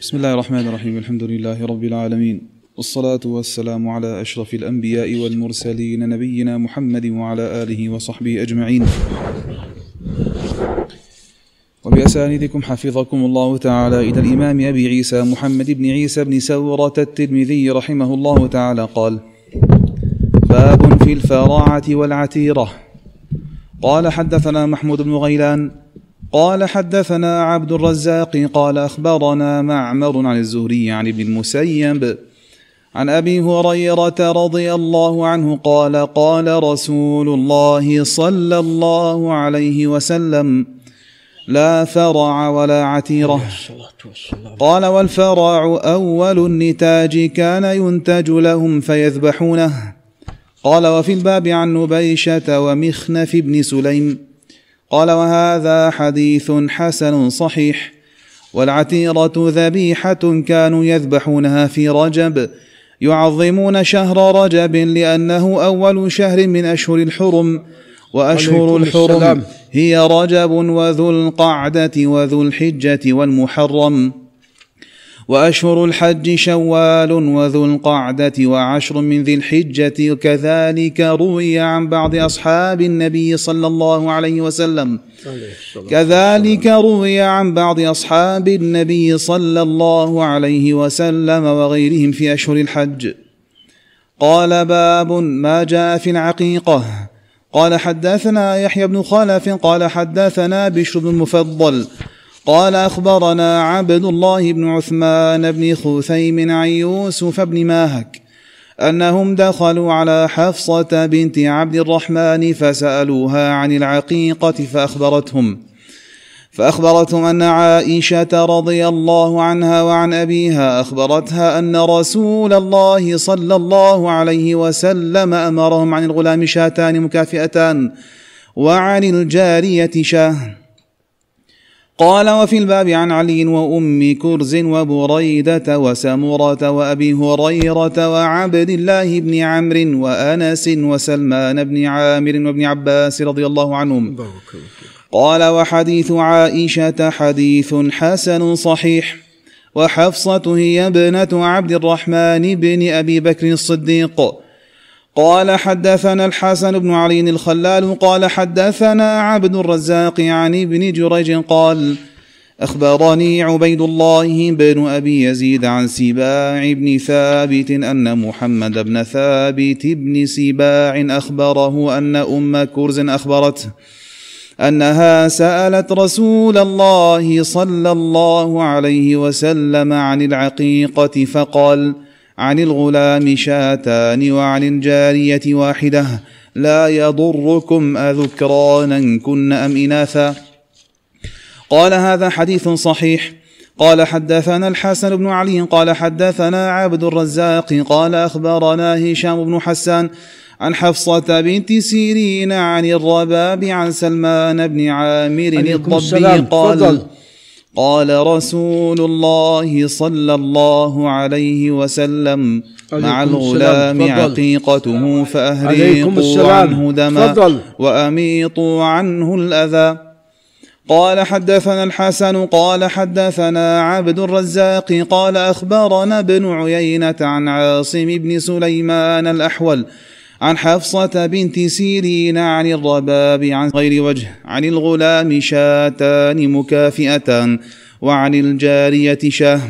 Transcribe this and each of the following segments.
بسم الله الرحمن الرحيم. الحمد لله رب العالمين. والصلاة والسلام على أشرف الأنبياء والمرسلين نبينا محمد وعلى آله وصحبه أجمعين. وبأسانيدكم حفظكم الله تعالى إلى الإمام أبي عيسى محمد بن عيسى بن سورة الترمذي رحمه الله تعالى قال باب في الفراعة والعتيرة. قال حدثنا محمود بن غيلان قال حدثنا عبد الرزاق قال أخبرنا معمر عن الزهري عن ابن المسيب عن أبي هريرة رضي الله عنه قال قال رسول الله صلى الله عليه وسلم لا فرع ولا عتيرة. قال والفرع أول النتاج كان ينتج لهم فيذبحونه. قال وفي الباب عن نبيشة ومخنف بن سليم قال وهذا حديث حسن صحيح والعتيرة ذبيحة كانوا يذبحونها في رجب يعظمون شهر رجب لأنه أول شهر من أشهر الحرم وأشهر الحرم هي رجب وذو القعدة وذو الحجة والمحرم. وأشهر الحج شوال وذو القعدة وعشر من ذي الحجة. كذلك روي عن بعض أصحاب النبي صلى الله عليه وسلم. كذلك روي عن بعض أصحاب النبي صلى الله عليه وسلم وغيرهم في أشهر الحج. قال باب ما جاء في العقيقة. قال حدثنا يحيى بن خلف قال حدثنا بشر بن المفضل قال أخبرنا عبد الله بن عثمان بن خثيم عن يوسف بن ماهك أنهم دخلوا على حفصة بنت عبد الرحمن فسألوها عن العقيقة فأخبرتهم فأخبرتهم أن عائشة رضي الله عنها وعن أبيها أخبرتها أن رسول الله صلى الله عليه وسلم أمرهم عن الغلام شاتان مكافئتان وعن الجارية شاة. قال وفي الباب عن علي وأم كرز وبريدة وسمرة وأبي هريرة وعبد الله بن عمرو وأنس وسلمان بن عامر وابن عباس رضي الله عنهم. قال وحديث عائشة حديث حسن صحيح. وحفصة هي ابنة عبد الرحمن بن أبي بكر الصديق. قال حدثنا الحسن بن علي الخلال قال حدثنا عبد الرزاق عن ابن جريج قال أخبرني عبيد الله بن أبي يزيد عن سباع بن ثابت أن محمد بن ثابت بن سباع أخبره أن أم كرز أخبرته أنها سألت رسول الله صلى الله عليه وسلم عن العقيقة فقال: عن الغلام شاتان وعن الجارية واحدة لا يضركم أذكرانا كن أم إناثا. قال هذا حديث صحيح. قال حدثنا الحسن بن علي قال حدثنا عبد الرزاق قال أخبرنا هشام بن حسان عن حفصة بنت سيرين عن الرباب عن سلمان بن عامر الضبي قال فضل. قال رسول الله صلى الله عليه وسلم مع الغلام عقيقته فأهريقوا عنه دما وأميطوا عنه الأذى. قال حدثنا الحسن قال حدثنا عبد الرزاق قال أخبرنا ابن عيينة عن عاصم بن سليمان الأحول عن حفصة بنت سيرين عن الرباب عن غير وجه عن الغلام شاتان مكافئتان وعن الجارية شاه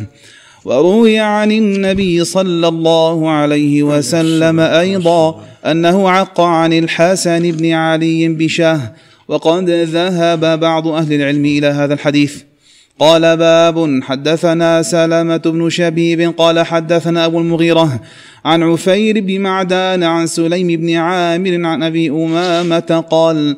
وروي عن النبي صلى الله عليه وسلم أيضا أنه عق عن الحسن بن علي بشاه وقد ذهب بعض أهل العلم إلى هذا الحديث. قال باب حدثنا سلمة بن شبيب قال حدثنا أبو المغيرة عن عفير بن معدان عن سليم بن عامر عن أبي أمامة قال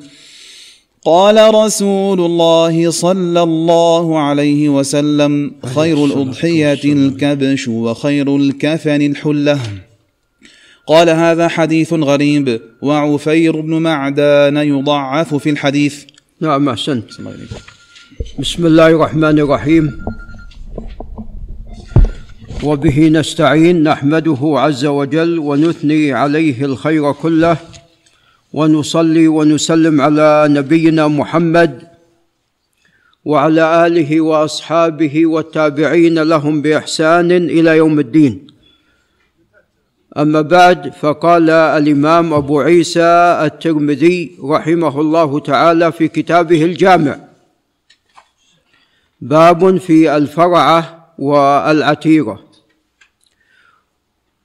قال رسول الله صلى الله عليه وسلم خير الأضحية الكبش وخير الكفن الحلة. قال هذا حديث غريب وعفير بن معدان يضعف في الحديث. نعم أحسنت. بسم الله الرحمن الرحيم. وبه نستعين نحمده عز وجل ونثني عليه الخير كله ونصلي ونسلم على نبينا محمد وعلى آله وأصحابه والتابعين لهم بإحسان إلى يوم الدين. أما بعد فقال الإمام أبو عيسى الترمذي رحمه الله تعالى في كتابه الجامع باب في الفرعة والعتيره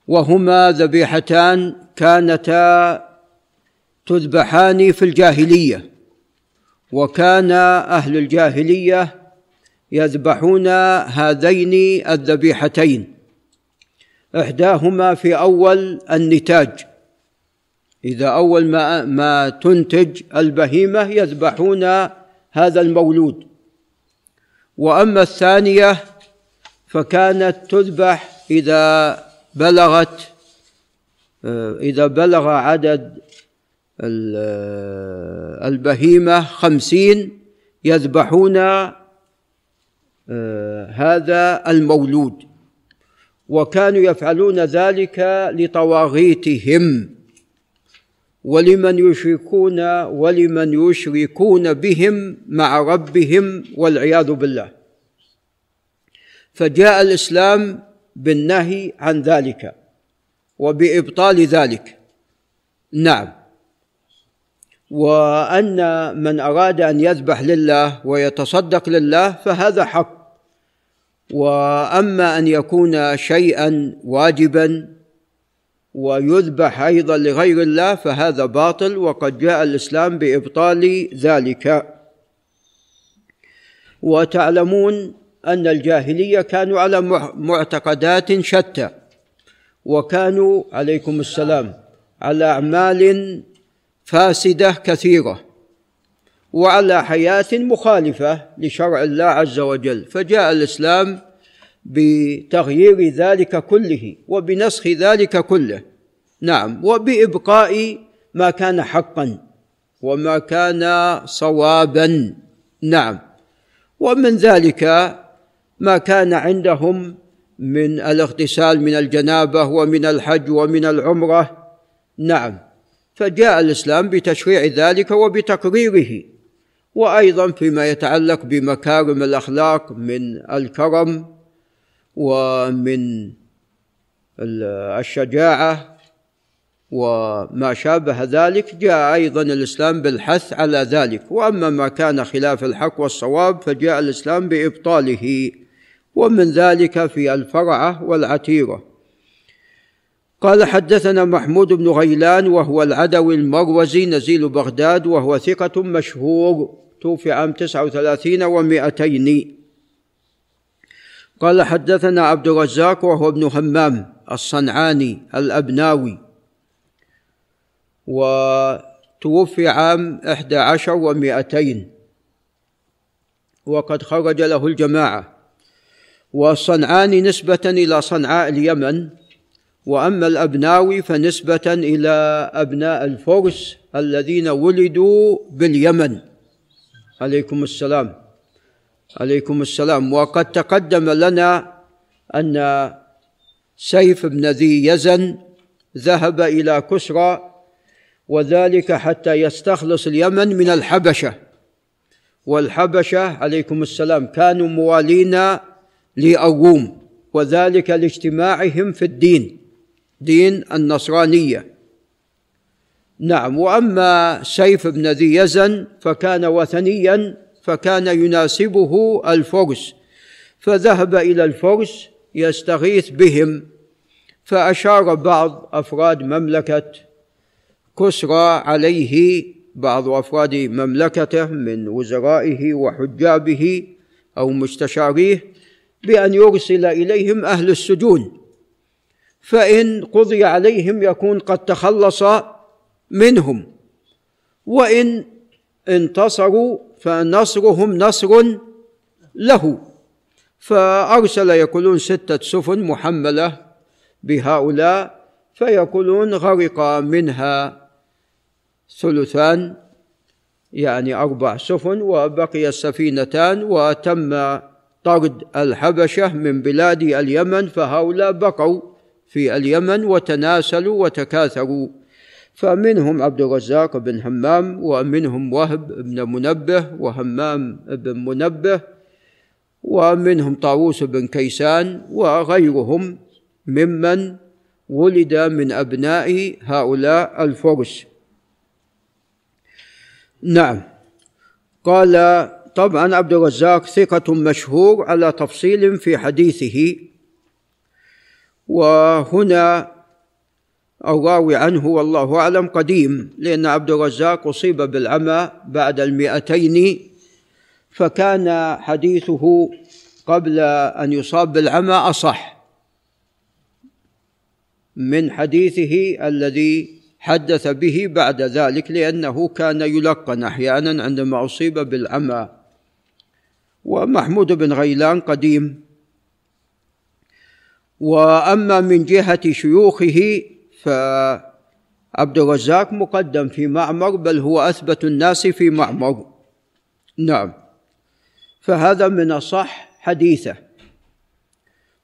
وهما ذبيحتان كانتا تذبحان في الجاهلية وكان أهل الجاهلية يذبحون هذين الذبيحتين. إحداهما في أول النتاج. إذا أول ما ما تنتج البهيمة يذبحون هذا المولود. وأما الثانية فكانت تذبح إذا بلغت إذا بلغ عدد البهيمة خمسين يذبحون هذا المولود. وكانوا يفعلون ذلك لطواغيتهم. ولمن يشركون ولمن يشركون بهم مع ربهم والعياذ بالله. فجاء الإسلام بالنهي عن ذلك وبإبطال ذلك. نعم. وأن من أراد أن يذبح لله ويتصدق لله فهذا حق. وأما أن يكون شيئا واجبا ويذبح أيضا لغير الله فهذا باطل وقد جاء الإسلام بإبطال ذلك. وتعلمون أن الجاهلية كانوا على معتقدات شتى وكانوا عليكم السلام على أعمال فاسدة كثيرة وعلى حياة مخالفة لشرع الله عز وجل. فجاء الإسلام بتغيير ذلك كله وبنسخ ذلك كله. نعم وبإبقاء ما كان حقا وما كان صوابا. نعم ومن ذلك ما كان عندهم من الاغتسال من الجنابة ومن الحج ومن العمرة. نعم فجاء الإسلام بتشريع ذلك وبتقريره. وأيضا فيما يتعلق بمكارم الأخلاق من الكرم ومن الشجاعة وما شابه ذلك جاء أيضا الإسلام بالحث على ذلك. وأما ما كان خلاف الحق والصواب فجاء الإسلام بإبطاله ومن ذلك في الفرعة والعتيرة. قال حدثنا محمود بن غيلان وهو العدوي المروزي نزيل بغداد وهو ثقة مشهور توفي عام تسعة وثلاثين ومائتين. قال حدثنا عبد الرزاق وهو ابن همام الصنعاني الأبناوي. وتوفي عام إحدى عشر ومائتين. وقد خرج له الجماعة. والصنعاني نسبة إلى صنعاء اليمن. وأما الأبناوي فنسبة إلى أبناء الفرس الذين ولدوا باليمن. عليكم السلام. عليكم السلام. وقد تقدم لنا أن سيف بن ذي يزن ذهب إلى كسرى وذلك حتى يستخلص اليمن من الحبشة. والحبشة عليكم السلام كانوا موالين للروم وذلك لاجتماعهم في الدين دين النصرانية. نعم وأما سيف بن ذي يزن فكان وثنيا فكان يناسبه الفرس فذهب إلى الفرس يستغيث بهم فأشار بعض أفراد مملكة كسرى عليه بعض أفراد مملكته من وزرائه وحجابه أو مستشاريه بأن يرسل إليهم أهل السجون. فإن قضي عليهم يكون قد تخلص منهم. وإن انتصروا فنصرهم نصر له. فأرسل يقولون ستة سفن محملة بهؤلاء فيقولون غرق منها ثلثان يعني أربع سفن وبقي السفينتان وتم طرد الحبشة من بلاد اليمن فهؤلاء بقوا في اليمن وتناسلوا وتكاثروا. فمنهم عبد الرزاق بن همام ومنهم وهب بن منبه وهمام بن منبه ومنهم طاووس بن كيسان وغيرهم ممن ولد من أبناء هؤلاء الفرس. نعم. قال طبعا عبد الرزاق ثقة مشهور على تفصيل في حديثه. وهنا الراوي عنه والله أعلم قديم لأن عبد الرزاق أصيب بالعمى بعد المئتين فكان حديثه قبل أن يصاب بالعمى أصح من حديثه الذي حدث به بعد ذلك لأنه كان يلقن أحيانا عندما أصيب بالعمى ومحمود بن غيلان قديم. وأما من جهة شيوخه فعبد الرزاق مقدم في معمر بل هو أثبت الناس في معمر. نعم. فهذا من أصح حديثه.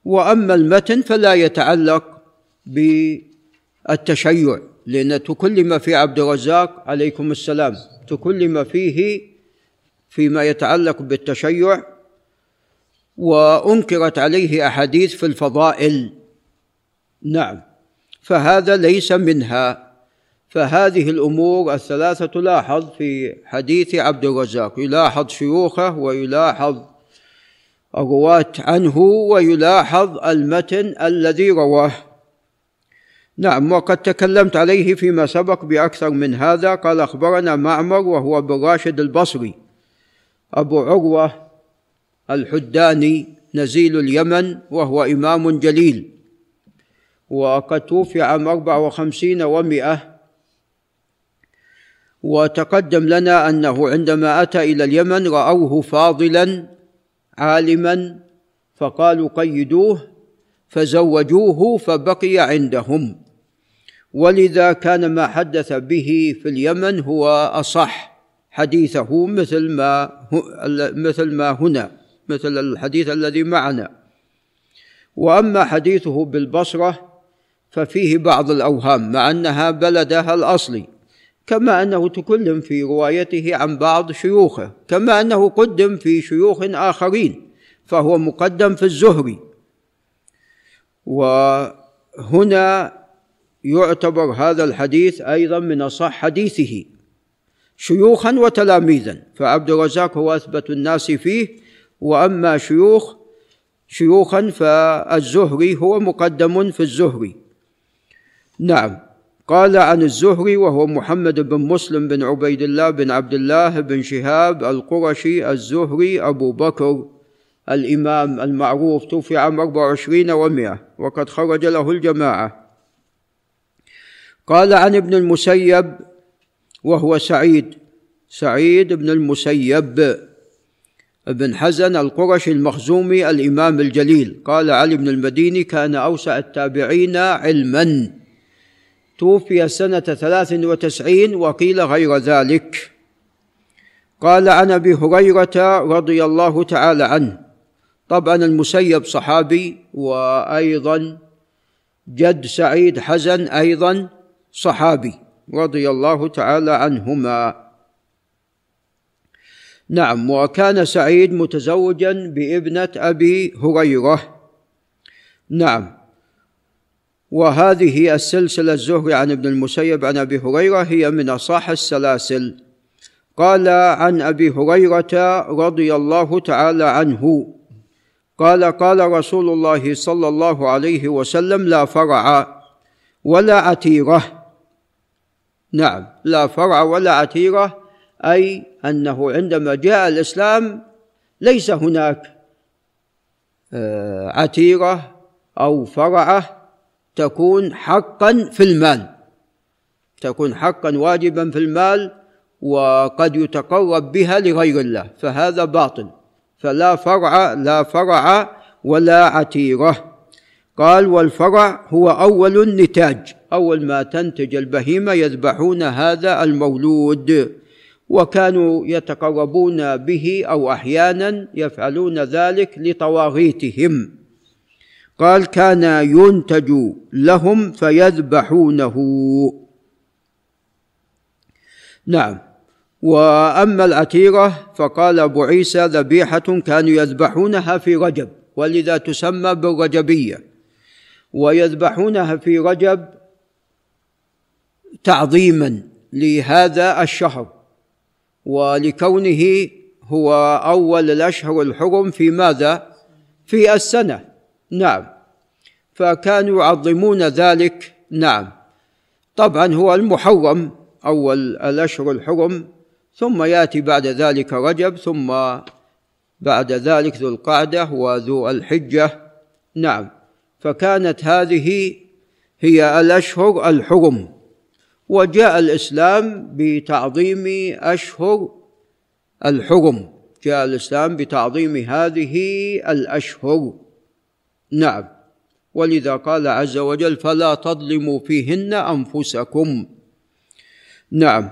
وأما المتن فلا يتعلق بالتشيع. لأن تكلم في عبد الرزاق عليكم السلام. تكلم فيه فيما يتعلق بالتشيع وأنكرت عليه أحاديث في الفضائل. نعم. فهذا ليس منها. فهذه الأمور الثلاثة تلاحظ في حديث عبد الرزاق. يلاحظ شيوخه ويلاحظ الرواة عنه ويلاحظ المتن الذي رواه. نعم وقد تكلمت عليه فيما سبق بأكثر من هذا. قال أخبرنا معمر وهو بن راشد البصري. أبو عروة الحداني نزيل اليمن وهو إمام جليل. وقد توفي عام أربع وخمسين ومائة. وتقدم لنا أنه عندما أتى إلى اليمن رأوه فاضلا عالما. فقالوا قيدوه. فزوجوه فبقي عندهم. ولذا كان ما حدث به في اليمن هو أصح حديثه مثل ما مثل ما هنا مثل الحديث الذي معنا. وأما حديثه بالبصرة ففيه بعض الأوهام مع أنها بلدها الأصلي كما أنه تكلم في روايته عن بعض شيوخه كما أنه قدم في شيوخ آخرين فهو مقدم في الزهري. وهنا يعتبر هذا الحديث أيضا من أصح حديثه. شيوخا وتلاميذا فعبد الرزاق هو أثبت الناس فيه وأما شيوخ شيوخا فالزهري هو مقدم في الزهري. نعم قال عن الزهري وهو محمد بن مسلم بن عبيد الله بن عبد الله بن شهاب القرشي الزهري أبو بكر الإمام المعروف توفي عام 24 ومئة وقد خرج له الجماعة. قال عن ابن المسيب وهو سعيد. سعيد بن المسيب بن حزن القرشي المخزومي الإمام الجليل. قال علي بن المديني كان أوسع التابعين علما. توفي سنة ثلاث وتسعين وقيل غير ذلك. قال عن أبي هريرة رضي الله تعالى عنه. طبعا المسيب صحابي وأيضا جد سعيد حزن أيضا. صحابي رضي الله تعالى عنهما. نعم وكان سعيد متزوجا بابنة أبي هريرة. نعم وهذه السلسلة الزهري عن ابن المسيب عن أبي هريرة هي من أصح السلاسل. قال عن أبي هريرة رضي الله تعالى عنه قال قال رسول الله صلى الله عليه وسلم لا فرع ولا عتيرة. نعم لا فرع ولا عتيره أي أنه عندما جاء الإسلام ليس هناك آه، عتيره أو فرعه تكون حقا في المال تكون حقا واجبا في المال وقد يتقرب بها لغير الله فهذا باطل فلا فرع لا فرع ولا عتيره قال والفرع هو أول النتاج أول ما تنتج البهيمة يذبحون هذا المولود وكانوا يتقربون به أو أحيانا يفعلون ذلك لطواغيتهم قال كان ينتج لهم فيذبحونه. نعم. وأما العتيرة فقال أبو عيسى ذبيحة كانوا يذبحونها في رجب ولذا تسمى بالرجبية. ويذبحونها في رجب تعظيما لهذا الشهر ولكونه هو أول الأشهر الحرم في ماذا؟ في السنة. نعم. فكانوا يعظمون ذلك. نعم. طبعا هو المحرم أول الأشهر الحرم ثم يأتي بعد ذلك رجب ثم بعد ذلك ذو القعدة وذو الحجة. نعم. فكانت هذه هي الأشهر الحرم. وجاء الإسلام بتعظيم أشهر الحرم. جاء الإسلام بتعظيم هذه الأشهر. نعم. ولذا قال عز وجل فلا تظلموا فيهن أنفسكم. نعم.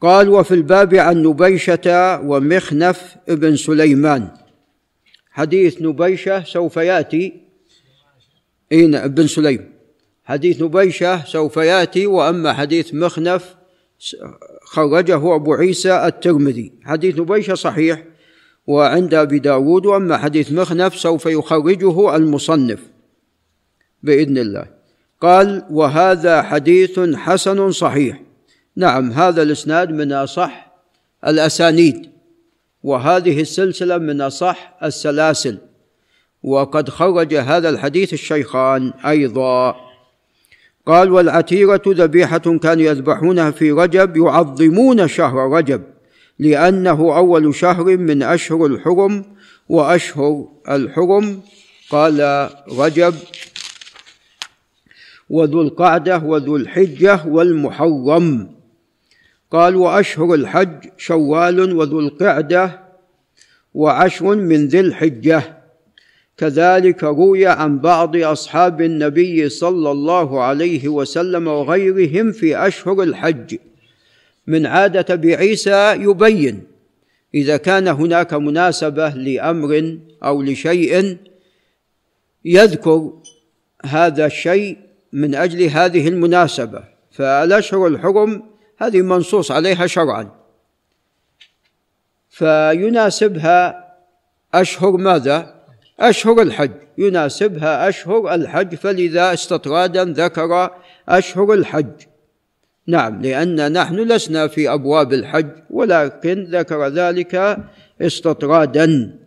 قال وفي الباب عن نبيشة ومخنف ابن سليمان. حديث نبيشة سوف يأتي. إيه ابن سليم؟ حديث نبيشة سوف يأتي وأما حديث مخنف خرجه أبو عيسى الترمذي. حديث نبيشة صحيح وعند أبي داود وأما حديث مخنف سوف يخرجه المصنف بإذن الله. قال وهذا حديث حسن صحيح. نعم هذا الإسناد من أصح الأسانيد. وهذه السلسلة من أصح السلاسل. وقد خرج هذا الحديث الشيخان أيضا. قال والعتيره ذبيحة كانوا يذبحونها في رجب يعظمون شهر رجب لأنه أول شهر من أشهر الحرم وأشهر الحرم. قال رجب وذو القعدة وذو الحجة والمحرم. قال وأشهر الحج شوال وذو القعدة وعشر من ذي الحجة. كذلك روي عن بعض أصحاب النبي صلى الله عليه وسلم وغيرهم في أشهر الحج. من عادة أبي عيسى يبين إذا كان هناك مناسبة لأمر أو لشيء يذكر هذا الشيء من أجل هذه المناسبة. فالأشهر الحرم هذه منصوص عليها شرعا. فيناسبها أشهر ماذا؟ أشهر الحج. يناسبها أشهر الحج فلذا استطرادا ذكر أشهر الحج. نعم لأن نحن لسنا في أبواب الحج ولكن ذكر ذلك استطرادا.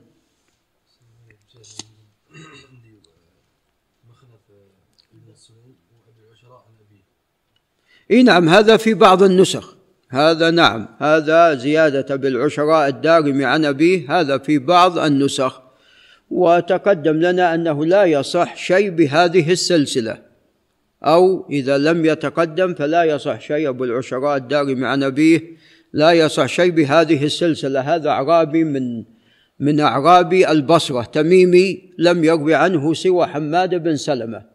إي نعم هذا في بعض النسخ. هذا نعم هذا زيادة بالعشراء الدارمي عن أبيه هذا في بعض النسخ. وتقدم لنا أنه لا يصح شيء بهذه السلسلة. أو إذا لم يتقدم فلا يصح شيء أبو العشراء الدارمي عن أبيه لا يصح شيء بهذه السلسلة. هذا أعرابي من من أعرابي البصرة. تميمي لم يروي عنه سوى حماد بن سلمة.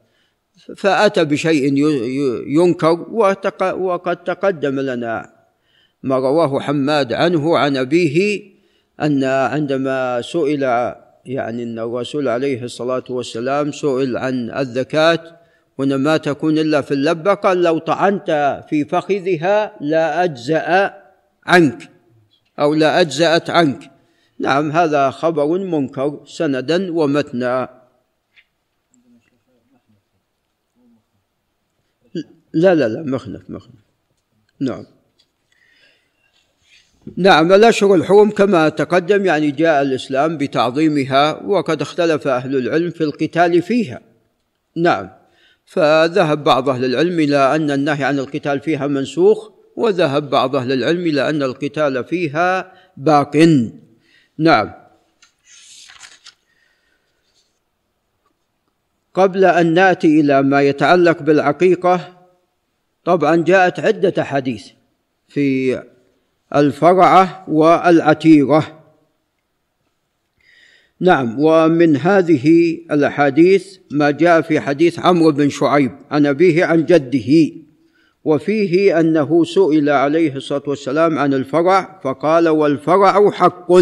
فأتى بشيء ينكر وقد تقدم لنا ما رواه حماد عنه عن أبيه أن عندما سئل يعني أن الرسول عليه الصلاة والسلام سئل عن الزكاة وأن ما تكون إلا في اللبة قال لو طعنت في فخذها لا أجزأ عنك أو لا أجزأت عنك. نعم هذا خبر منكر سندا ومتنا. لا لا لا مخنف مخنف نعم. نعم الأشهر الحرم كما تقدم يعني جاء الإسلام بتعظيمها وقد اختلف أهل العلم في القتال فيها. نعم. فذهب بعض أهل العلم إلى أن النهي عن القتال فيها منسوخ وذهب بعض أهل العلم إلى أن القتال فيها باق. نعم. قبل أن نأتي إلى ما يتعلق بالعقيقة طبعا جاءت عدة أحاديث في الفرعة والعتيرة نعم ومن هذه الأحاديث ما جاء في حديث عمرو بن شعيب عن أبيه عن جده وفيه أنه سئل عليه الصلاة والسلام عن الفرع فقال والفرع حق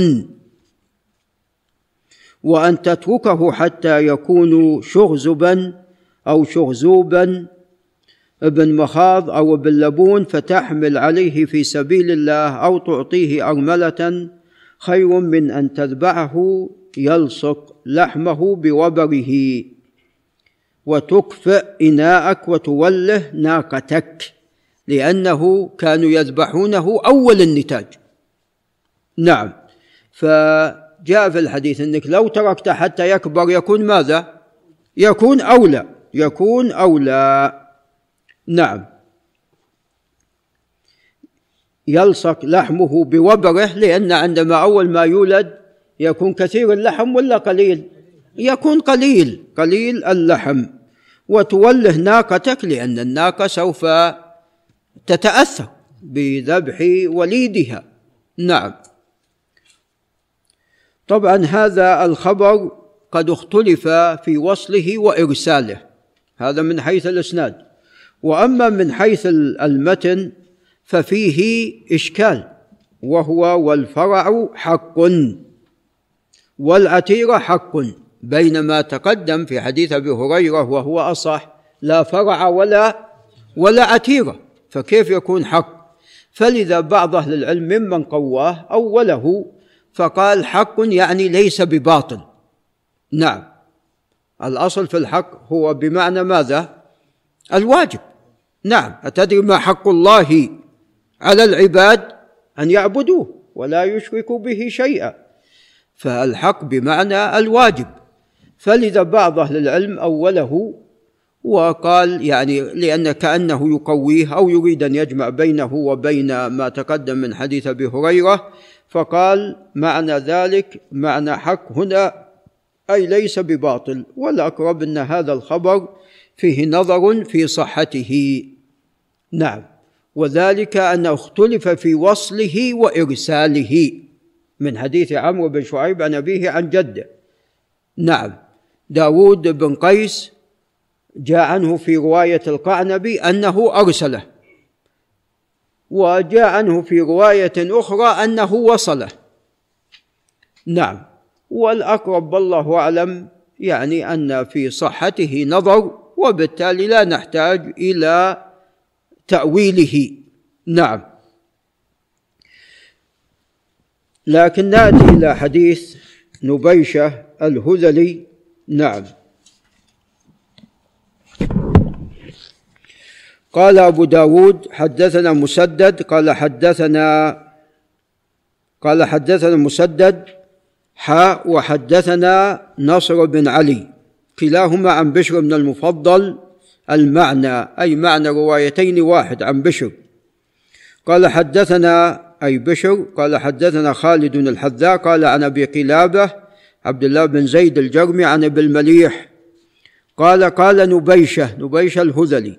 وأن تتركه حتى يكون شغزبا أو شغزوبا ابن مخاض أو ابن لبون فتحمل عليه في سبيل الله أو تعطيه أرملة خير من أن تذبحه يلصق لحمه بوبره. وتكفئ إناءك وتوله ناقتك لأنه كانوا يذبحونه أول النتاج. نعم. فجاء في الحديث أنك لو تركته حتى يكبر يكون ماذا؟ يكون أولى. يكون أولى. نعم. يلصق لحمه بوبره لأن عندما أول ما يولد يكون كثير اللحم ولا قليل؟ يكون قليل قليل اللحم. وتوله ناقتك لأن الناقة سوف تتأثر بذبح وليدها. نعم. طبعا هذا الخبر قد اختلف في وصله وإرساله. هذا من حيث الإسناد. وأما من حيث المتن ففيه إشكال وهو والفرع حق والعتيره حق بينما تقدم في حديث أبي هريرة وهو أصح لا فرع ولا ولا عتيره فكيف يكون حق؟ فلذا بعض أهل العلم ممن قواه أوله فقال حق يعني ليس بباطل. نعم الأصل في الحق هو بمعنى ماذا؟ الواجب. نعم أتدري ما حق الله على العباد أن يعبدوه ولا يشركوا به شيئا؟ فألحق بمعنى الواجب. فلذا بعض أهل العلم أوله وقال يعني لأن كأنه يقويه أو يريد أن يجمع بينه وبين ما تقدم من حديث أبي هريرة فقال معنى ذلك معنى حق هنا أي ليس بباطل. والأقرب أن هذا الخبر فيه نظر في صحته. نعم. وذلك أنه اختلف في وصله وإرساله. من حديث عمرو بن شعيب عن أبيه عن جده. نعم. داود بن قيس جاء عنه في رواية القعنبي أنه أرسله. وجاء عنه في رواية أخرى أنه وصله. نعم. والأقرب والله أعلم يعني أن في صحته نظر وبالتالي لا نحتاج إلى تأويله. نعم. لكن نأتي إلى حديث نبيشة الهذلي. نعم. قال أبو داود حدثنا مسدد. قال حدثنا قال حدثنا مسدد حاء وحدثنا نصر بن علي. كلاهما عن بشر بن المفضل. المعنى أي معنى روايتين واحد عن بشر. قال حدثنا أي بشر قال حدثنا خالد الحذاء قال عن أبي قلابة عبد الله بن زيد الجرمي عن أبي المليح. قال قال نبيشة نبيشة الهذلي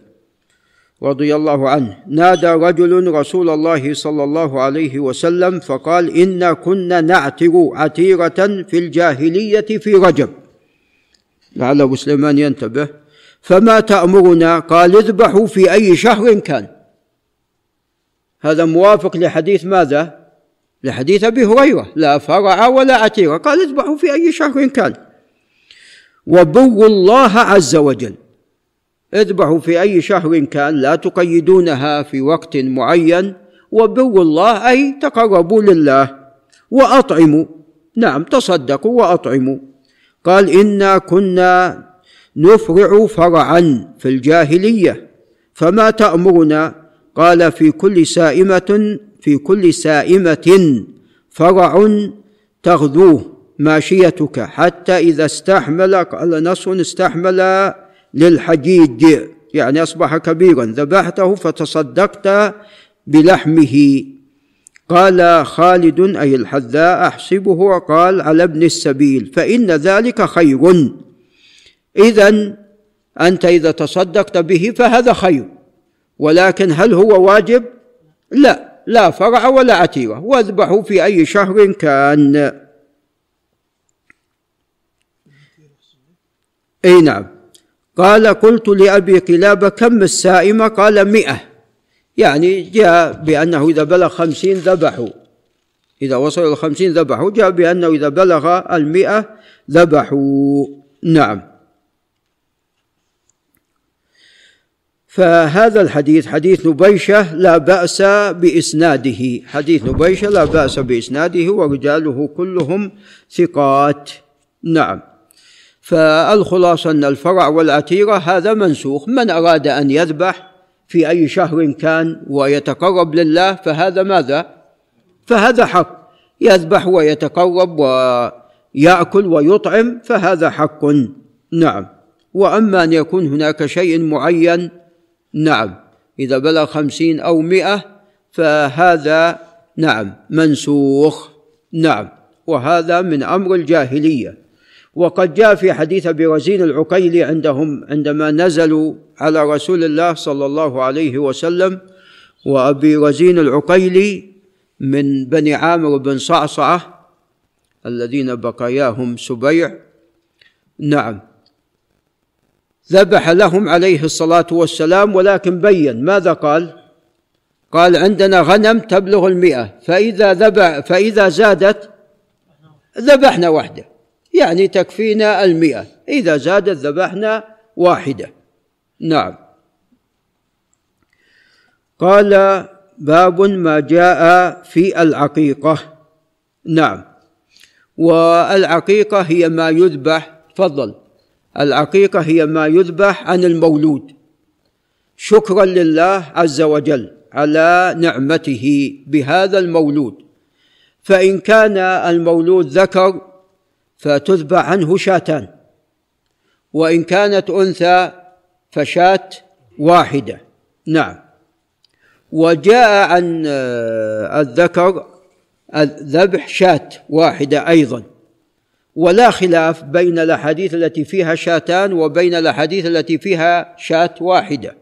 رضي الله عنه نادى رجل رسول الله صلى الله عليه وسلم فقال إنا كنا نعتر عتيرة في الجاهلية في رجب. لعل أبو سليمان ينتبه فما تأمرنا؟ قال اذبحوا في أي شهر كان. هذا موافق لحديث ماذا؟ لحديث أبي هريرة. لا فرع ولا عتيرة قال اذبحوا في أي شهر كان. وبروا الله عز وجل. اذبحوا في أي شهر كان. لا تقيدونها في وقت معين. وبروا الله أي تقربوا لله. وأطعموا. نعم تصدقوا وأطعموا. قال إنا كنا نفرع فرعا في الجاهلية فما تأمرنا؟ قال في كل سائمة في كل سائمة فرع تغذوه ماشيتك حتى إذا استحمل قال نص استحمل للحجيج يعني أصبح كبيرا ذبحته فتصدقت بلحمه. قال خالد أي الحذاء أحسبه قال على ابن السبيل فإن ذلك خير. اذا أنت إذا تصدقت به فهذا خير. ولكن هل هو واجب؟ لا لا فرع ولا عتيره واذبحوا في أي شهر كان. إي نعم. قال قلت لأبي قلابة كم السائمة؟ قال مئة. يعني جاء بأنه إذا بلغ خمسين ذبحوا. إذا وصل إلى خمسين ذبحوا جاء بأنه إذا بلغ المئة ذبحوا. نعم. فهذا الحديث حديث نبيشة لا بأس بإسناده. حديث نبيشة لا بأس بإسناده ورجاله كلهم ثقات. نعم. فالخلاصة أن الفرع والعتيرة هذا منسوخ. من أراد أن يذبح في أي شهر كان ويتقرب لله فهذا ماذا؟ فهذا حق. يذبح ويتقرب ويأكل ويطعم فهذا حق. نعم. وأما أن يكون هناك شيء معين نعم. إذا بلغ خمسين أو مئة فهذا نعم منسوخ. نعم. وهذا من أمر الجاهلية. وقد جاء في حديث أبي رزين العقيلي عندهم عندما نزلوا على رسول الله صلى الله عليه وسلم وأبي رزين العقيلي من بني عامر بن صعصعة الذين بقاياهم سبيع. نعم. ذبح لهم عليه الصلاة والسلام ولكن بين. ماذا قال؟ قال عندنا غنم تبلغ المئة فإذا ذبح فإذا زادت ذبحنا وحده يعني تكفينا المئة إذا زادت ذبحنا واحدة. نعم. قال باب ما جاء في العقيقة. نعم. والعقيقة هي ما يذبح تفضل. العقيقة هي ما يذبح عن المولود. شكرا لله عز وجل على نعمته بهذا المولود. فإن كان المولود ذكر فتذبح عنه شاتان. وإن كانت أنثى فشاة واحدة. نعم. وجاء عن آه، الذكر الذبح شاة واحدة أيضا. ولا خلاف بين الأحاديث التي فيها شاتان وبين الأحاديث التي فيها شاة واحدة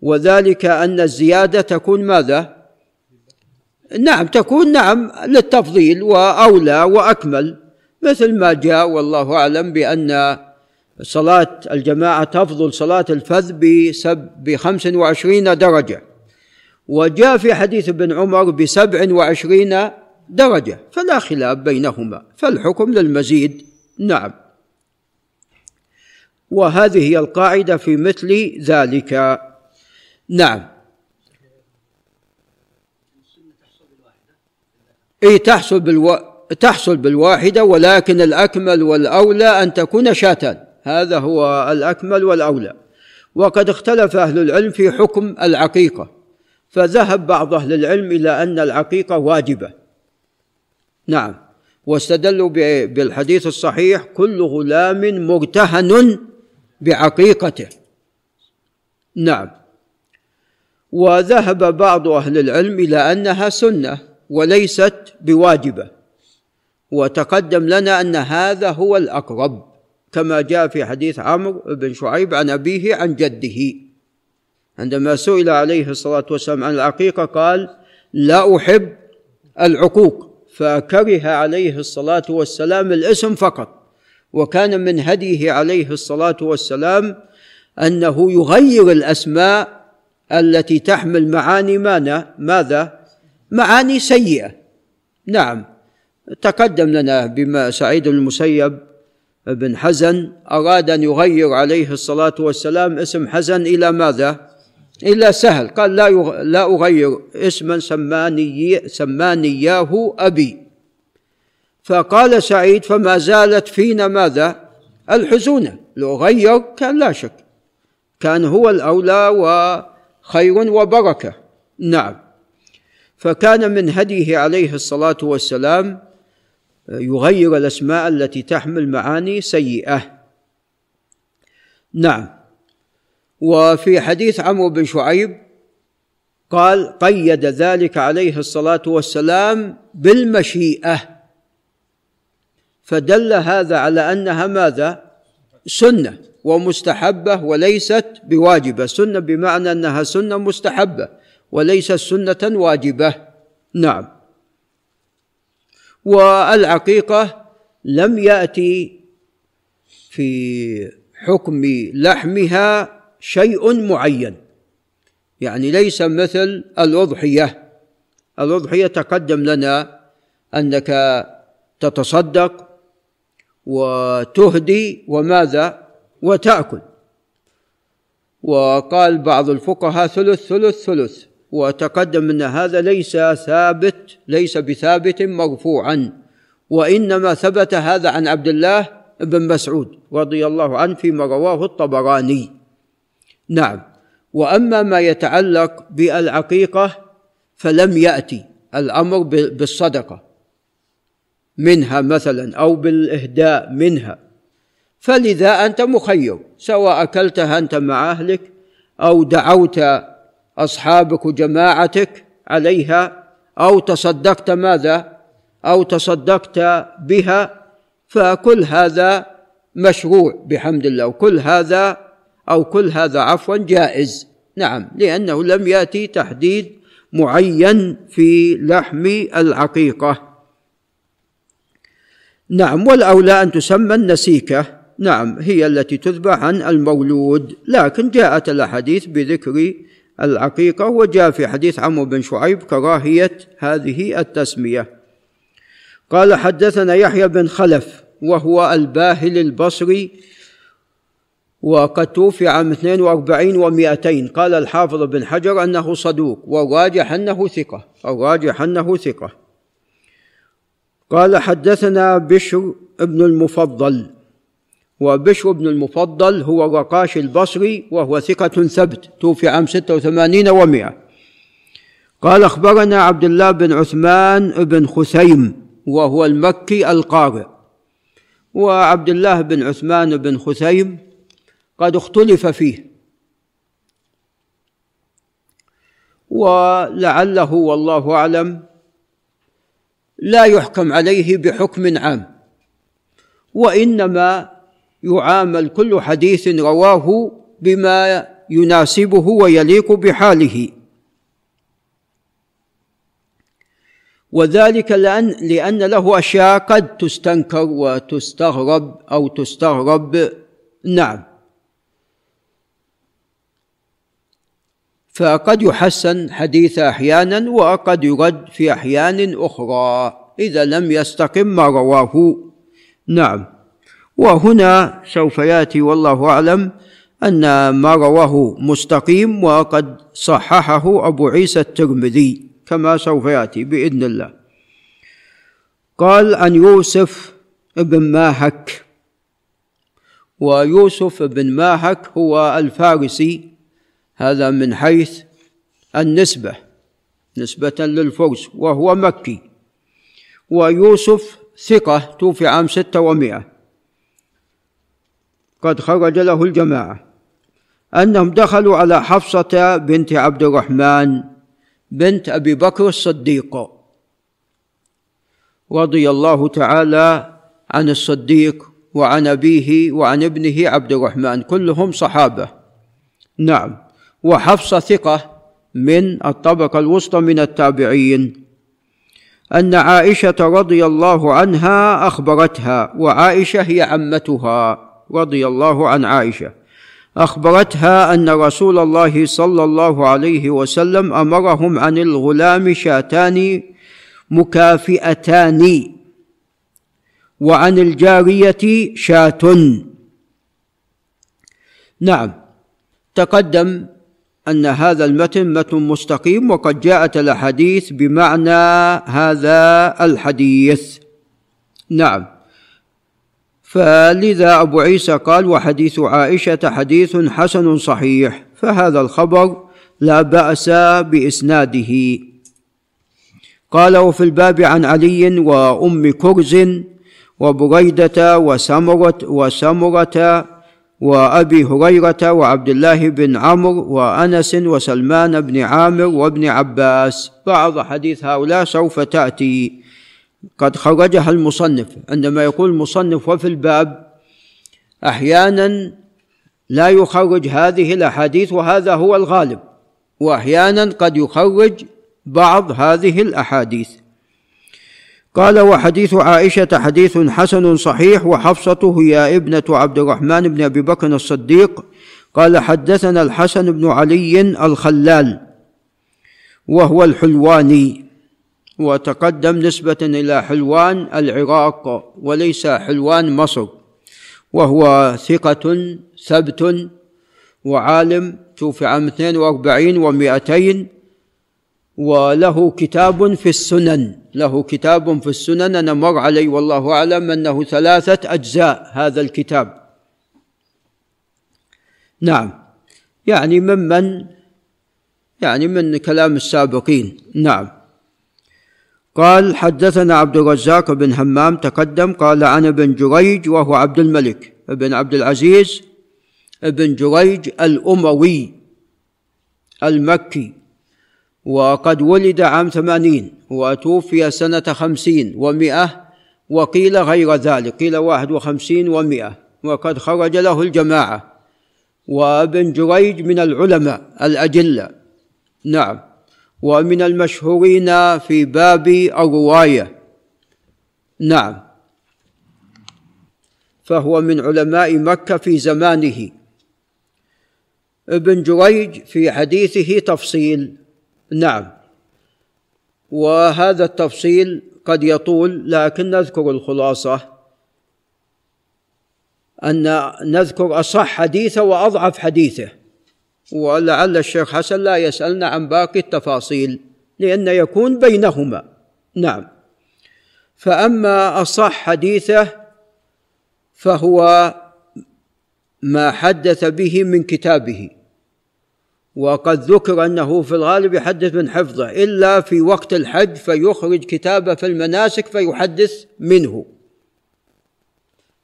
وذلك أن الزيادة تكون ماذا؟ نعم تكون نعم للتفضيل وأولى وأكمل مثل ما جاء والله أعلم بأن صلاة الجماعة تفضل صلاة الفذ بسب بخمس وعشرين درجة وجاء في حديث ابن عمر بسبع وعشرين درجة فلا خلاف بينهما فالحكم للمزيد. نعم. وهذه هي القاعدة في مثل ذلك. نعم. إي تحصل بالو... تحصل بالواحدة ولكن الأكمل والأولى أن تكون شاة هذا هو الأكمل والأولى. وقد اختلف أهل العلم في حكم العقيقة. فذهب بعض أهل العلم إلى أن العقيقة واجبة. نعم. واستدلوا بالحديث الصحيح كل غلام مرتهن بعقيقته. نعم. وذهب بعض أهل العلم إلى أنها سنة وليست بواجبة. وتقدم لنا أن هذا هو الأقرب كما جاء في حديث عمرو بن شعيب عن أبيه عن جده. عندما سئل عليه الصلاة والسلام عن العقيقة قال لا أحب العقوق. فكره عليه الصلاة والسلام الاسم فقط. وكان من هديه عليه الصلاة والسلام أنه يغير الأسماء التي تحمل معاني ماذا؟ معاني سيئة. نعم تقدم لنا بما سعيد المسيب بن حزن أراد أن يغير عليه الصلاة والسلام اسم حزن إلى ماذا؟ إلى سهل. قال لا لا أغير اسما سماني سماني إياه أبي. فقال سعيد فما زالت فينا ماذا؟ الحزونة لو غير كان لا شك. كان هو الأولى وخير وبركة. نعم. فكان من هديه عليه الصلاة والسلام يغير الأسماء التي تحمل معاني سيئة. نعم. وفي حديث عمرو بن شعيب قال قيد ذلك عليه الصلاة والسلام بالمشيئة. فدل هذا على أنها ماذا؟ سنة ومستحبة وليست بواجبة. سنة بمعنى أنها سنة مستحبة وليست سنة واجبة. نعم. والعقيقة لم يأتي في حكم لحمها شيء معين. يعني ليس مثل الأضحية. الأضحية تقدم لنا أنك تتصدق وتهدي وماذا؟ وتأكل. وقال بعض الفقهاء ثلث ثلث ثلث. وتقدم أن هذا ليس ثابت ليس بثابت مرفوعا. وإنما ثبت هذا عن عبد الله بن مسعود رضي الله عنه فيما رواه الطبراني. نعم. وأما ما يتعلق بالعقيقة فلم يأتي الأمر بالصدقة منها مثلا أو بالإهداء منها. فلذا أنت مخير سواء أكلتها أنت مع أهلك أو دعوت أصحابك وجماعتك عليها أو تصدقت ماذا؟ أو تصدقت بها فكل هذا مشروع بحمد الله. وكل هذا أو كل هذا عفوا جائز. نعم لأنه لم يأتي تحديد معين في لحم العقيقة. نعم والأولى أن تسمى النسيكة. نعم هي التي تذبح عن المولود لكن جاءت الأحاديث بذكر العقيقة وجاء في حديث عمرو بن شعيب كراهية هذه التسمية. قال حدثنا يحيى بن خلف وهو الباهل البصري وقد توفي عام 42 و200 قال الحافظ بن حجر أنه صدوق والراجح أنه ثقة الراجح أنه ثقة. قال حدثنا بشر بن المفضل. وبشر بن المفضل هو الرقاش البصري وهو ثقة ثبت توفي عام 86 و100 قال أخبرنا عبد الله بن عثمان بن خثيم وهو المكي القارئ. وعبد الله بن عثمان بن خثيم قد اختلف فيه. ولعله والله أعلم لا يحكم عليه بحكم عام وإنما يعامل كل حديث رواه بما يناسبه ويليق بحاله. وذلك لأن لأن له أشياء قد تستنكر وتستغرب أو تستغرب. نعم. فقد يحسن حديث أحيانا وقد يرد في أحيان أخرى. إذا لم يستقم ما رواه. نعم. وهنا سوف يأتي والله أعلم أن ما رواه مستقيم وقد صححه أبو عيسى الترمذي كما سوف يأتي بإذن الله. قال عن يوسف بن ماهك. ويوسف بن ماهك هو الفارسي. هذا من حيث النسبة نسبة للفرس وهو مكي. ويوسف ثقة توفي عام ستة ومائة. قد خرج له الجماعة. أنهم دخلوا على حفصة بنت عبد الرحمن بنت أبي بكر الصديق. رضي الله تعالى عن الصديق وعن أبيه وعن ابنه عبد الرحمن كلهم صحابة. نعم. وحفصه ثقة من الطبقة الوسطى من التابعين أن عائشة رضي الله عنها أخبرتها وعائشة هي عمتها رضي الله عن عائشة. أخبرتها أن رسول الله صلى الله عليه وسلم أمرهم عن الغلام شاتان مكافئتان وعن الجارية شاة نعم تقدم أن هذا المتن متن مستقيم وقد جاءت الأحاديث بمعنى هذا الحديث. نعم. فلذا أبو عيسى قال وحديث عائشة حديث حسن صحيح فهذا الخبر لا بأس بإسناده. قال وفي الباب عن علي وأم كرز وبريدة وسمرة وسمرة وأبي هريرة وعبد الله بن عمرو وأنس وسلمان بن عامر وابن عباس. بعض حديث هؤلاء سوف تأتي. قد خرجها المصنف. عندما يقول المصنف وفي الباب أحيانا لا يخرج هذه الأحاديث وهذا هو الغالب وأحيانا قد يخرج بعض هذه الأحاديث. قال وحديث عائشة حديث حسن صحيح وحفصه هي ابنة عبد الرحمن بن أبي بكر الصديق. قال حدثنا الحسن بن علي الخلال وهو الحلواني وتقدم نسبة إلى حلوان العراق وليس حلوان مصر وهو ثقة ثبت وعالم توفي عام 42 و200 وله كتاب في السنن. له كتاب في السنن. أنا مر علي والله أعلم أنه ثلاثة أجزاء هذا الكتاب. نعم. يعني ممن يعني من كلام السابقين. نعم. قال حدثنا عبد الرزاق بن همام تقدم قال عن ابن جريج وهو عبد الملك بن عبد العزيز بن جريج الأموي المكي. وقد ولد عام ثمانين وتوفي سنة خمسين ومئة وقيل غير ذلك قيل واحد وخمسين ومئة. وقد خرج له الجماعة. وابن جريج من العلماء الأجلة نعم. ومن المشهورين في باب الرواية. نعم. فهو من علماء مكة في زمانه. ابن جريج في حديثه تفصيل نعم. وهذا التفصيل قد يطول لكن نذكر الخلاصة. أن نذكر أصح حديثه وأضعف حديثه. ولعل الشيخ حسن لا يسألنا عن باقي التفاصيل لأن يكون بينهما. نعم. فأما أصح حديثه فهو ما حدث به من كتابه. وقد ذكر أنه في الغالب يحدث من حفظه إلا في وقت الحج فيخرج كتابة في المناسك فيحدث منه.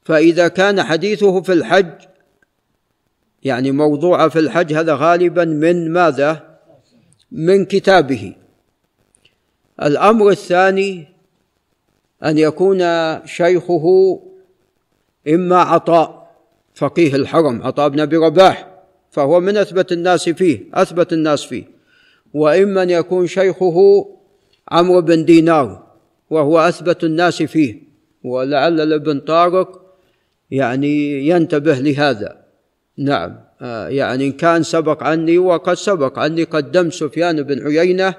فإذا كان حديثه في الحج يعني موضوع في الحج هذا غالبا من ماذا؟ من كتابه. الأمر الثاني أن يكون شيخه إما عطاء فقيه الحرم عطاء بن أبي رباح. فهو من أثبت الناس فيه أثبت الناس فيه. واما ان يكون شيخه عمرو بن دينار وهو أثبت الناس فيه. ولعل الابن طارق يعني ينتبه لهذا. نعم آه يعني إن كان سبق عني وقد سبق عني قدمت سفيان بن عيينة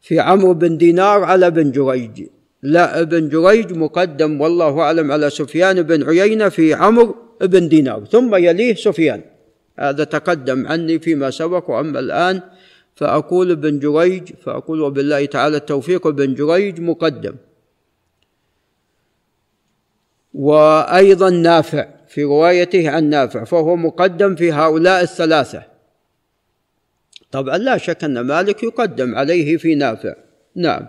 في عمرو بن دينار على بن جريج. لا ابن جريج مقدم والله أعلم على سفيان بن عيينة في عمرو بن دينار ثم يليه سفيان. هذا تقدم عني فيما سبق وأما الآن فأقول ابن جريج فأقول وبالله تعالى التوفيق ابن جريج مقدم. وأيضا نافع في روايته عن نافع فهو مقدم في هؤلاء الثلاثة. طبعا لا شك أن مالك يقدم عليه في نافع. نعم.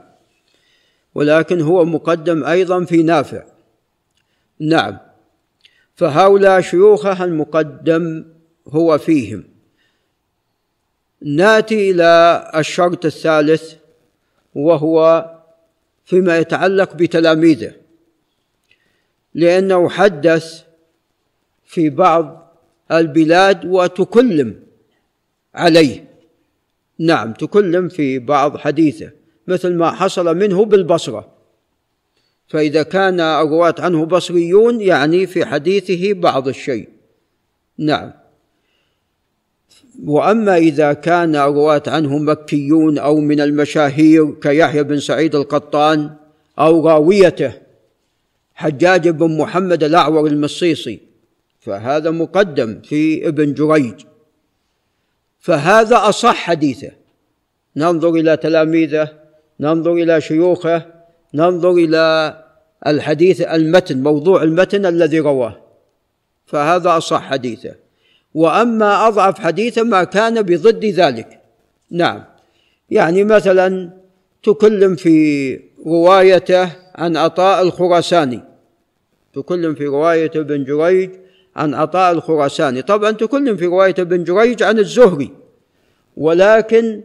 ولكن هو مقدم أيضا في نافع. نعم. فهؤلاء شيوخه المقدم هو فيهم. ناتي إلى الشرط الثالث وهو فيما يتعلق بتلاميذه لأنه حدث في بعض البلاد وتكلم عليه. نعم تكلم في بعض حديثه مثل ما حصل منه بالبصرة. فإذا كان الرواة عنه بصريون يعني في حديثه بعض الشيء. نعم. وأما إذا كان الرواه عنه مكيون أو من المشاهير كيحيى بن سعيد القطان أو راويته حجاج بن محمد الأعور المصيصي فهذا مقدم في ابن جريج. فهذا أصح حديثه. ننظر إلى تلاميذه ننظر إلى شيوخه ننظر إلى الحديث المتن موضوع المتن الذي رواه. فهذا أصح حديثه. وأما أضعف حديثا ما كان بضد ذلك. نعم. يعني مثلا تكلم في روايته عن عطاء الخراساني. تكلم في رواية ابن جريج عن عطاء الخراساني. طبعا تكلم في رواية ابن جريج عن الزهري. ولكن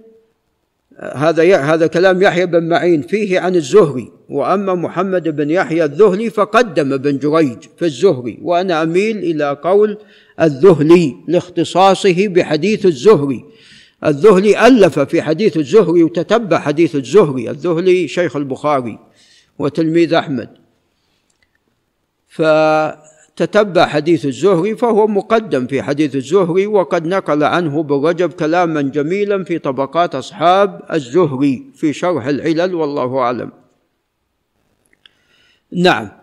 هذا هذا كلام يحيى بن معين فيه عن الزهري. وأما محمد بن يحيى الذهلي فقدم ابن جريج في الزهري. وأنا أميل إلى قول الذهلي لاختصاصه بحديث الزهري. الذهلي ألف في حديث الزهري وتتبع حديث الزهري. الذهلي شيخ البخاري وتلميذ أحمد. فتتبع حديث الزهري فهو مقدم في حديث الزهري وقد نقل عنه ابن رجب كلاما جميلا في طبقات أصحاب الزهري في شرح العلل والله أعلم. نعم.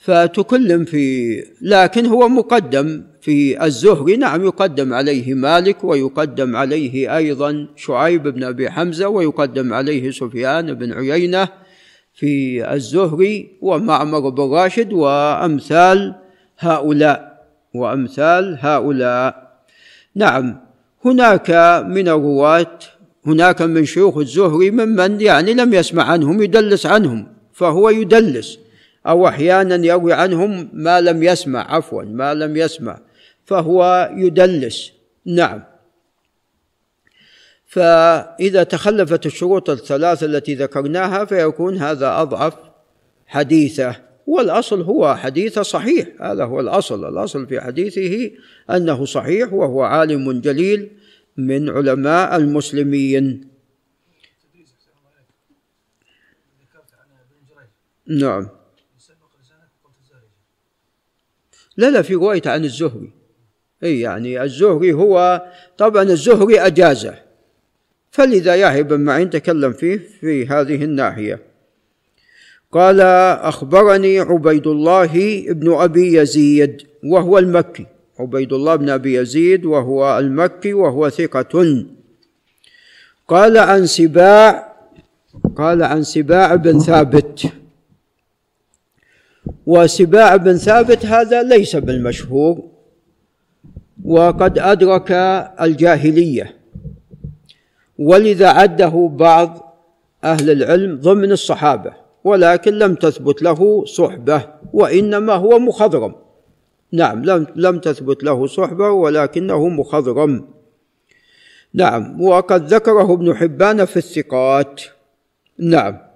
فتكلم في لكن هو مقدم في الزهري. نعم يقدم عليه مالك ويقدم عليه أيضا شعيب بن أبي حمزة ويقدم عليه سفيان بن عيينة في الزهري ومعمر بن راشد وأمثال هؤلاء وأمثال هؤلاء. نعم هناك من الرواة هناك من شيوخ الزهري ممن يعني لم يسمع عنهم يدلس عنهم فهو يدلس. أو أحيانا يروي عنهم ما لم يسمع عفوا ما لم يسمع فهو يدلس. نعم. فإذا تخلفت الشروط الثلاثة التي ذكرناها فيكون هذا أضعف حديثه والأصل هو حديث صحيح. هذا هو الأصل. الأصل في حديثه أنه صحيح وهو عالم جليل من علماء المسلمين. نعم. لا لا في رواية عن الزهري. أي يعني الزهري هو طبعا الزهري أجازه. فلذا يحيى بن معين تكلم فيه في هذه الناحية. قال أخبرني عبيد الله بن أبي يزيد وهو المكي. عبيد الله بن أبي يزيد وهو المكي وهو ثقة. قال عن سباع قال عن سباع بن ثابت. وسباع بن ثابت هذا ليس بالمشهور وقد أدرك الجاهلية. ولذا عده بعض أهل العلم ضمن الصحابة ولكن لم تثبت له صحبة وإنما هو مخضرم. نعم لم لم تثبت له صحبة ولكنه مخضرم. نعم وقد ذكره ابن حبان في الثقات. نعم.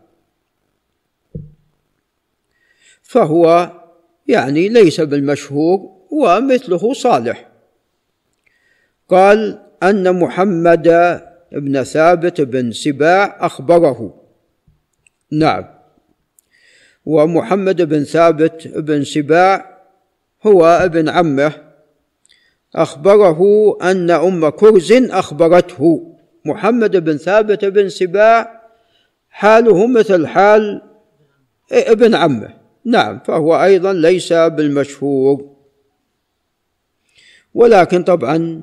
فهو يعني ليس بالمشهور ومثله صالح. قال أن محمد بن ثابت بن سباع أخبره. نعم. ومحمد بن ثابت بن سباع هو ابن عمه. أخبره أن أم كرز أخبرته. محمد بن ثابت بن سباع حاله مثل حال ابن عمه. نعم فهو أيضا ليس بالمشهور. ولكن طبعا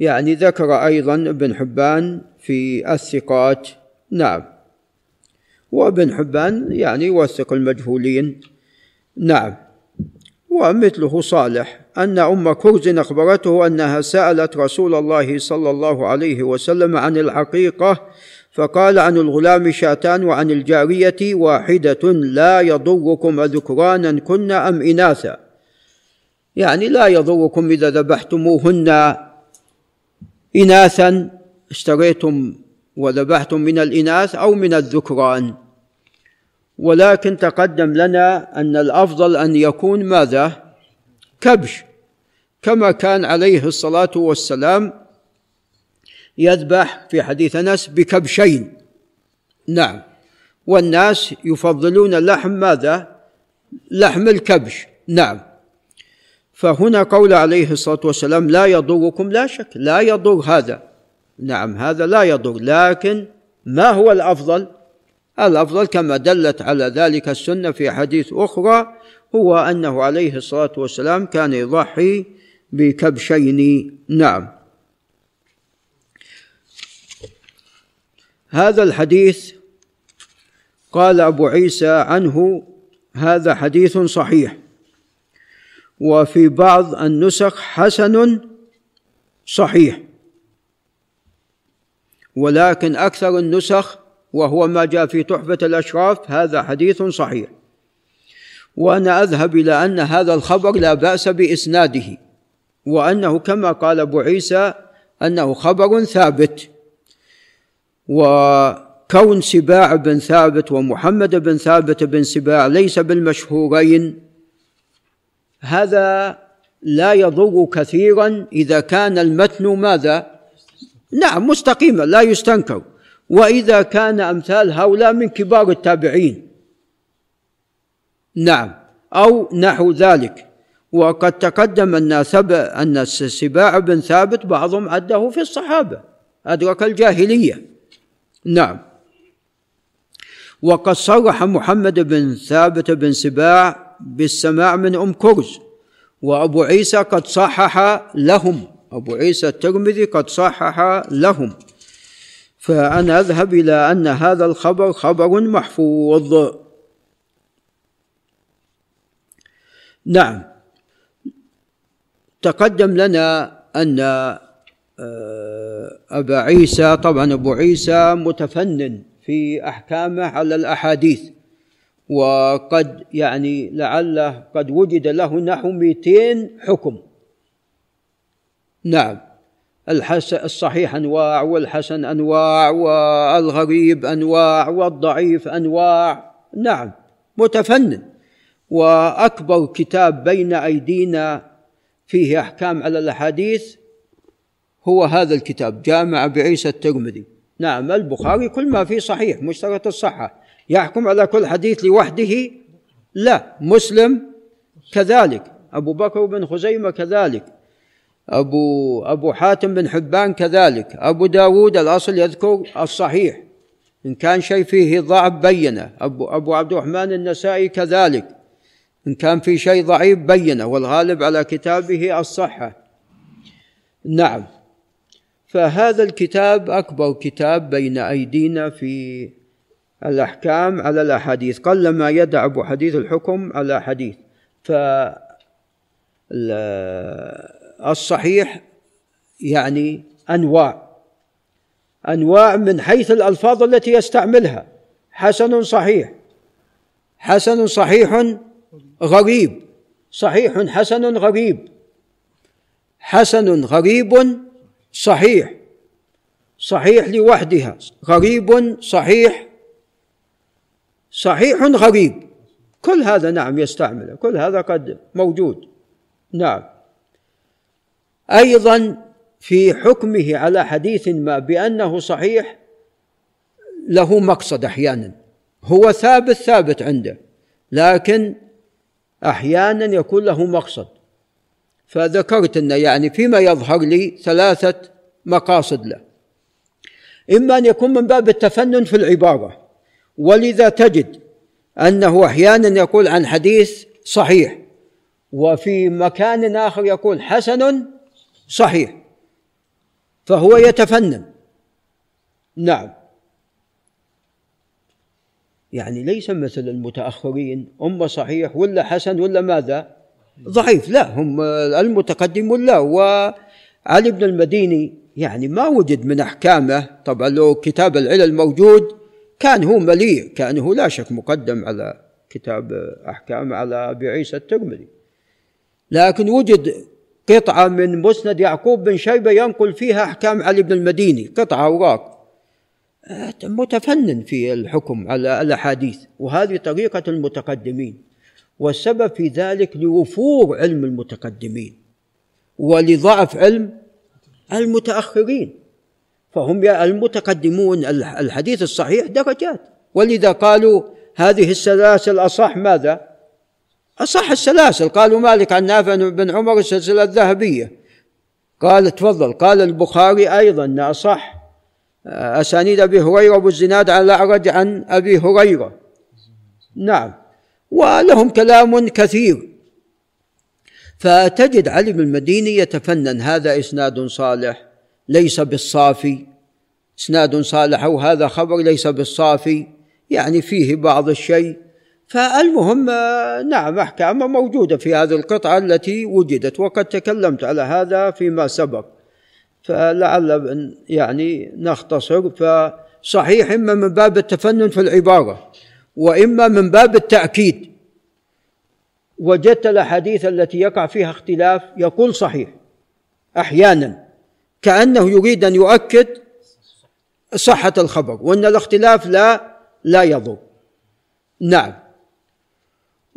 يعني ذكر أيضا ابن حبان في الثقات. نعم. وابن حبان يعني يوثق المجهولين. نعم. ومثله صالح أن أم كرز أخبرته أنها سألت رسول الله صلى الله عليه وسلم عن العقيقه فقال عن الغلام شاتان وعن الجارية واحدة لا يضركم أذكرانا كن أم إناثا. يعني لا يضركم إذا ذبحتموهن إناثا اشتريتم وذبحتم من الإناث أو من الذكران. ولكن تقدم لنا أن الأفضل أن يكون ماذا؟ كبش. كما كان عليه الصلاة والسلام يذبح في حديث أنس بكبشين. نعم. والناس يفضلون لحم ماذا؟ لحم الكبش. نعم. فهنا قول عليه الصلاة والسلام لا يضركم لا شك لا يضر هذا. نعم هذا لا يضر. لكن ما هو الأفضل؟ الأفضل كما دلت على ذلك السنة في حديث أخرى هو أنه عليه الصلاة والسلام كان يضحي بكبشين. نعم. هذا الحديث قال أبو عيسى عنه هذا حديث صحيح. وفي بعض النسخ حسن صحيح. ولكن أكثر النسخ وهو ما جاء في تحفة الأشراف هذا حديث صحيح. وأنا أذهب إلى أن هذا الخبر لا بأس بإسناده وأنه كما قال أبو عيسى أنه خبر ثابت. وكون سباع بن ثابت ومحمد بن ثابت بن سباع ليس بالمشهورين هذا لا يضر كثيرا إذا كان المتن ماذا؟ نعم مستقيما لا يستنكر. وإذا كان أمثال هؤلاء من كبار التابعين. نعم أو نحو ذلك. وقد تقدم أن أن السباع بن ثابت بعضهم عده في الصحابة أدرك الجاهلية. نعم. وقد صرح محمد بن ثابت بن سباع بالسماع من أم كرز وأبو عيسى قد صحح لهم أبو عيسى الترمذي قد صحح لهم. فأنا أذهب إلى أن هذا الخبر خبر محفوظ. نعم. تقدم لنا أن أبا عيسى طبعا أبو عيسى متفنن في أحكامه على الأحاديث. وقد يعني لعله قد وجد له نحو 200 حكم. نعم. الحسن الصحيح أنواع والحسن أنواع والغريب أنواع والضعيف أنواع. نعم. متفنن. وأكبر كتاب بين أيدينا فيه أحكام على الأحاديث هو هذا الكتاب جامع بعيسى الترمذي. نعم البخاري كل ما فيه صحيح مشترط الصحة. يحكم على كل حديث لوحده؟ لا مسلم كذلك. أبو بكر بن خزيمة كذلك. أبو أبو حاتم بن حبان كذلك. أبو داود الأصل يذكر الصحيح. إن كان شيء فيه ضعف بينه. أبو, أبو عبد الرحمن النسائي كذلك. إن كان في شيء ضعيف بينه والغالب على كتابه الصحة. نعم. فهذا الكتاب أكبر كتاب بين أيدينا في الأحكام على الأحاديث قلما يدع أبو حديث الحكم على حديث. ف الصحيح يعني أنواع أنواع من حيث الألفاظ التي يستعملها. حسن صحيح حسن صحيح غريب صحيح حسن غريب حسن غريب صحيح. صحيح لوحدها. غريب صحيح. صحيح غريب. كل هذا نعم يستعمله. كل هذا قد موجود. نعم. أيضا في حكمه على حديث ما بأنه صحيح له مقصد أحيانا. هو ثابت ثابت عنده. لكن أحيانا يكون له مقصد. فذكرت إن يعني فيما يظهر لي ثلاثة مقاصد له. إما أن يكون من باب التفنن في العبارة ولذا تجد أنه أحيانا يقول عن حديث صحيح وفي مكان آخر يقول حسن صحيح فهو يتفنن. نعم. يعني ليس مثل المتأخرين هم صحيح ولا حسن ولا ماذا؟ ضعيف. لا هم المتقدمون لا. وعلي بن المديني يعني ما وجد من أحكامه. طبعا لو كتاب العلل موجود كان هو مليء كان هو لا شك مقدم على كتاب أحكام على أبي عيسى الترمذي. لكن وجد قطعة من مسند يعقوب بن شيبة ينقل فيها أحكام علي بن المديني. قطعة أوراق. آه، متفنن في الحكم على الأحاديث. وهذه طريقة المتقدمين. والسبب في ذلك لوفور علم المتقدمين ولضعف علم المتأخرين فهم المتقدمون الحديث الصحيح درجات. ولذا قالوا هذه السلاسل أصح ماذا؟ أصح السلاسل. قالوا مالك عن نافع بن عمر السلسلة الذهبية. قال تفضل. قال البخاري أيضا أصح. أسانيد أبي هريرة أبو الزناد عن الأعرج عن أبي هريرة. نعم. ولهم كلام كثير. فتجد علي بن المديني يتفنن هذا إسناد صالح ليس بالصافي. إسناد صالح أو هذا خبر ليس بالصافي يعني فيه بعض الشيء. فالمهم نعم أحكام موجودة في هذه القطعة التي وجدت وقد تكلمت على هذا فيما سبق. فلعل يعني نختصر فصحيح إما من باب التفنن في العبارة. وإما من باب التأكيد. وجدت الأحاديث التي يقع فيها اختلاف يقول صحيح أحيانا. كأنه يريد أن يؤكد صحة الخبر وأن الاختلاف لا لا يضر. نعم.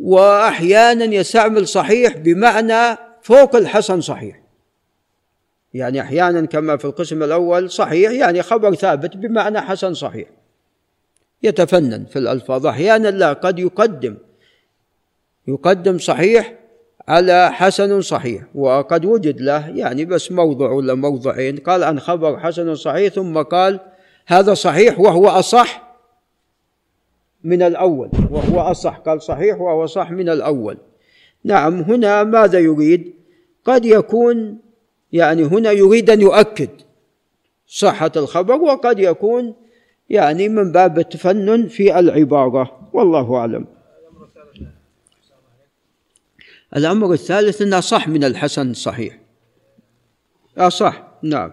واحيانا يستعمل صحيح بمعنى فوق الحسن صحيح. يعني أحيانا كما في القسم الأول صحيح يعني خبر ثابت بمعنى حسن صحيح. يتفنن في الألفاظ. أحيانا لا قد يقدم. يقدم صحيح على حسن صحيح وقد وجد له يعني بس موضع ولا موضعين. قال عن خبر حسن صحيح ثم قال هذا صحيح وهو أصح من الأول. وهو أصح قال صحيح وهو صح من الأول. نعم هنا ماذا يريد؟ قد يكون يعني هنا يريد أن يؤكد صحة الخبر وقد يكون يعني من باب التفنن في العبارة والله أعلم. الأمر الثالث أنه صح من الحسن صحيح. أصح نعم.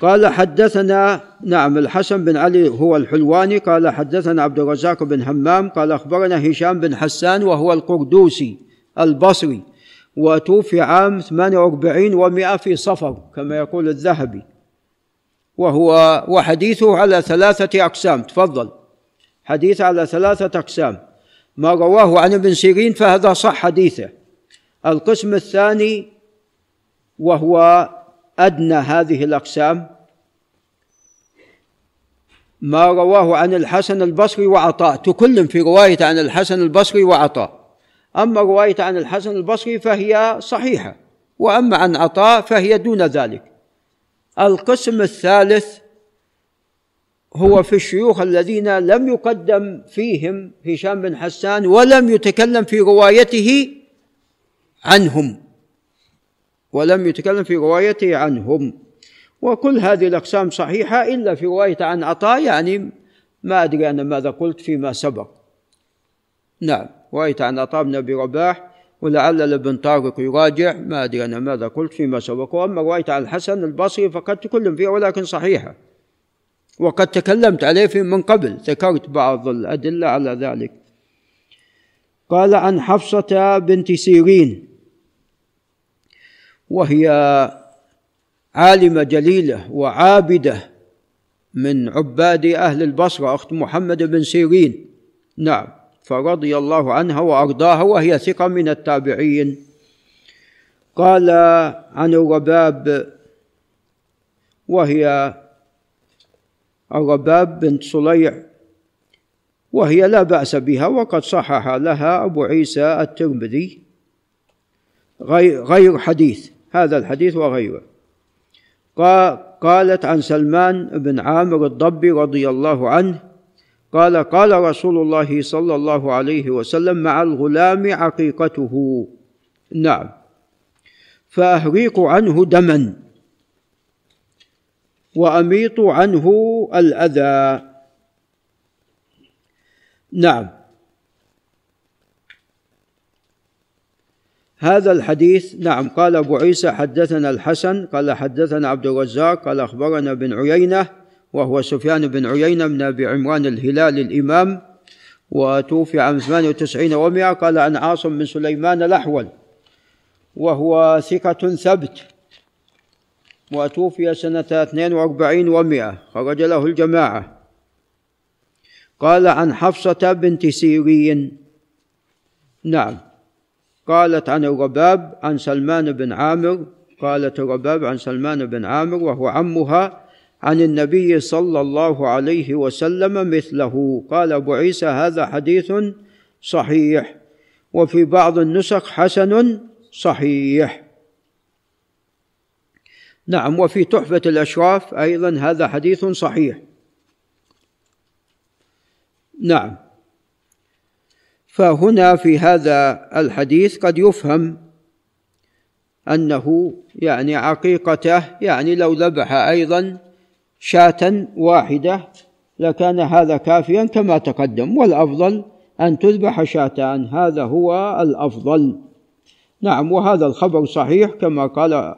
قال حدثنا نعم الحسن بن علي هو الحلواني. قال حدثنا عبد الرزاق بن همام قال أخبرنا هشام بن حسان وهو القردوسي البصري وتوفي عام 48 ومئة في صفر كما يقول الذهبي. وهو وحديثه على ثلاثة أقسام. تفضل. حديث على ثلاثة أقسام. ما رواه عن ابن سيرين فهذا صح حديثه. القسم الثاني وهو أدنى هذه الأقسام. ما رواه عن الحسن البصري وعطاء. تكلم في رواية عن الحسن البصري وعطاء. أما رواية عن الحسن البصري فهي صحيحة. وأما عن عطاء فهي دون ذلك. القسم الثالث هو في الشيوخ الذين لم يقدم فيهم هشام بن حسان ولم يتكلم في روايته عنهم. ولم يتكلم في روايته عنهم. وكل هذه الأقسام صحيحة إلا في رواية عن عطاء يعني ما أدري أنا ماذا قلت فيما سبق. نعم رواية عن عطاء بن أبي رباح ولعل ابن طارق يراجع. ما أدري أنا ماذا قلت فيما سبق. وأما رواية عن الحسن البصري فقد تكلم فيها ولكن صحيحة. وقد تكلمت عليه في من قبل. ذكرت بعض الأدلة على ذلك. قال عن حفصة بنت سيرين. وهي عالمة جليلة وعابدة من عباد أهل البصرة أخت محمد بن سيرين. نعم. فرضي الله عنها وأرضاها وهي ثقة من التابعين. قال عن الرباب وهي الرباب بنت صليع وهي لا بأس بها وقد صحح لها أبو عيسى الترمذي. غير حديث هذا الحديث وغيره. قالت عن سلمان بن عامر الضبي رضي الله عنه قال قال رسول الله صلى الله عليه وسلم مع الغلام عقيقته. نعم. فأهريق عنه دما. وأميط عنه الأذى. نعم. هذا الحديث نعم قال أبو عيسى حدثنا الحسن قال حدثنا عبد الرزاق قال أخبرنا بن عيينة وهو سفيان بن عيينة من أبي عمران الهلال الإمام وتوفي عام 98 ومئة قال عن عاصم بن سليمان الأحول وهو ثقة ثبت وتوفي سنة 42 ومئة خرج له الجماعة. قال عن حفصة بنت سيرين نعم. قالت عن الرباب عن سلمان بن عامر قالت الرباب عن سلمان بن عامر وهو عمها عن النبي صلى الله عليه وسلم مثله. قال أبو عيسى هذا حديث صحيح وفي بعض النسخ حسن صحيح. نعم وفي تحفة الأشراف أيضا هذا حديث صحيح. نعم. فهنا في هذا الحديث قد يفهم أنه يعني عقيقته يعني لو ذبح أيضا شاة واحدة لكان هذا كافيا كما تقدم والأفضل أن تذبح شاتان هذا هو الأفضل. نعم وهذا الخبر صحيح كما قال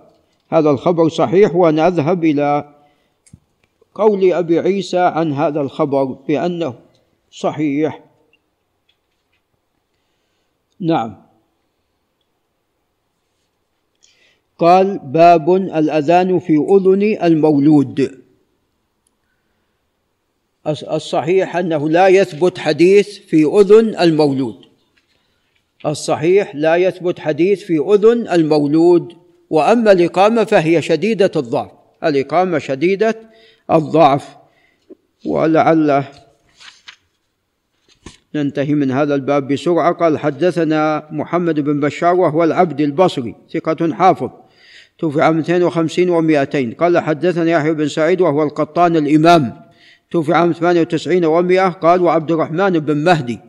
هذا الخبر صحيح وأنا اذهب إلى قول أبي عيسى عن هذا الخبر بأنه صحيح. نعم. قال باب الأذان في أذن المولود. الصحيح أنه لا يثبت حديث في أذن المولود. الصحيح لا يثبت حديث في أذن المولود وأما الإقامة فهي شديدة الضعف. الإقامة شديدة الضعف. ولعله ننتهي من هذا الباب بسرعة. قال حدثنا محمد بن بشار وهو العبد البصري ثقة حافظ. توفي عام 250 و200 قال حدثنا يحيى بن سعيد وهو القطان الإمام. توفي عام 98 و100 قال وعبد الرحمن بن مهدي.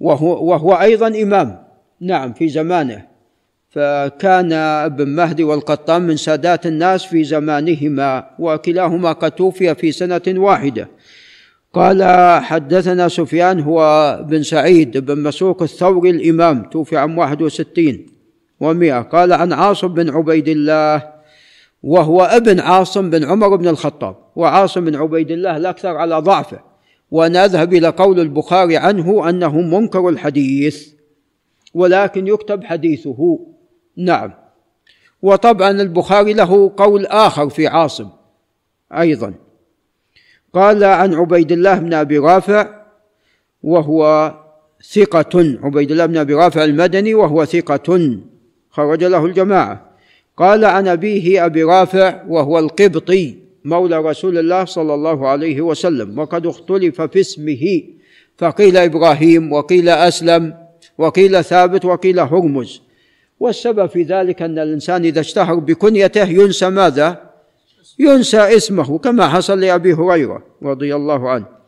وهو, وهو أيضا إمام. نعم في زمانه. فكان ابن مهدي والقطان من سادات الناس في زمانهما وكلاهما قد توفي في سنة واحدة. قال حدثنا سفيان هو بن سعيد بن مسوق الثوري الإمام توفي عام 61 ومئة قال عن عاصم بن عبيد الله وهو ابن عاصم بن عمر بن الخطاب وعاصم بن عبيد الله الأكثر على ضعفه. وأنا أذهب إلى قول البخاري عنه أنه منكر الحديث ولكن يكتب حديثه. نعم. وطبعا البخاري له قول آخر في عاصم أيضا. قال عن عبيد الله بن أبي رافع وهو ثقة عبيد الله بن أبي رافع المدني وهو ثقة خرج له الجماعة. قال عن أبيه أبي رافع وهو القبطي مولى رسول الله صلى الله عليه وسلم وقد اختلف في اسمه. فقيل إبراهيم وقيل أسلم وقيل ثابت وقيل هرمز. والسبب في ذلك أن الإنسان إذا اشتهر بكنيته ينسى ماذا؟ ينسى اسمه كما حصل لأبي هريرة رضي الله عنه.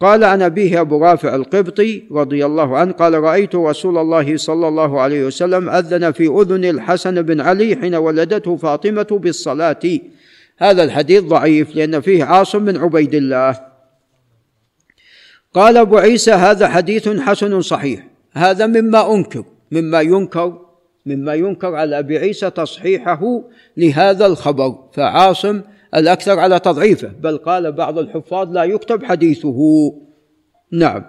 قال عن أبيه أبو رافع القبطي رضي الله عنه قال رأيت رسول الله صلى الله عليه وسلم أذن في أذن الحسن بن علي حين ولدته فاطمة بالصلاة. هذا الحديث ضعيف لأن فيه عاصم بن عبيد الله. قال أبو عيسى هذا حديث حسن صحيح هذا مما أنكر مما ينكر مما ينكر على أبي عيسى تصحيحه لهذا الخبر. فعاصم الأكثر على تضعيفه بل قال بعض الحفاظ لا يكتب حديثه. نعم.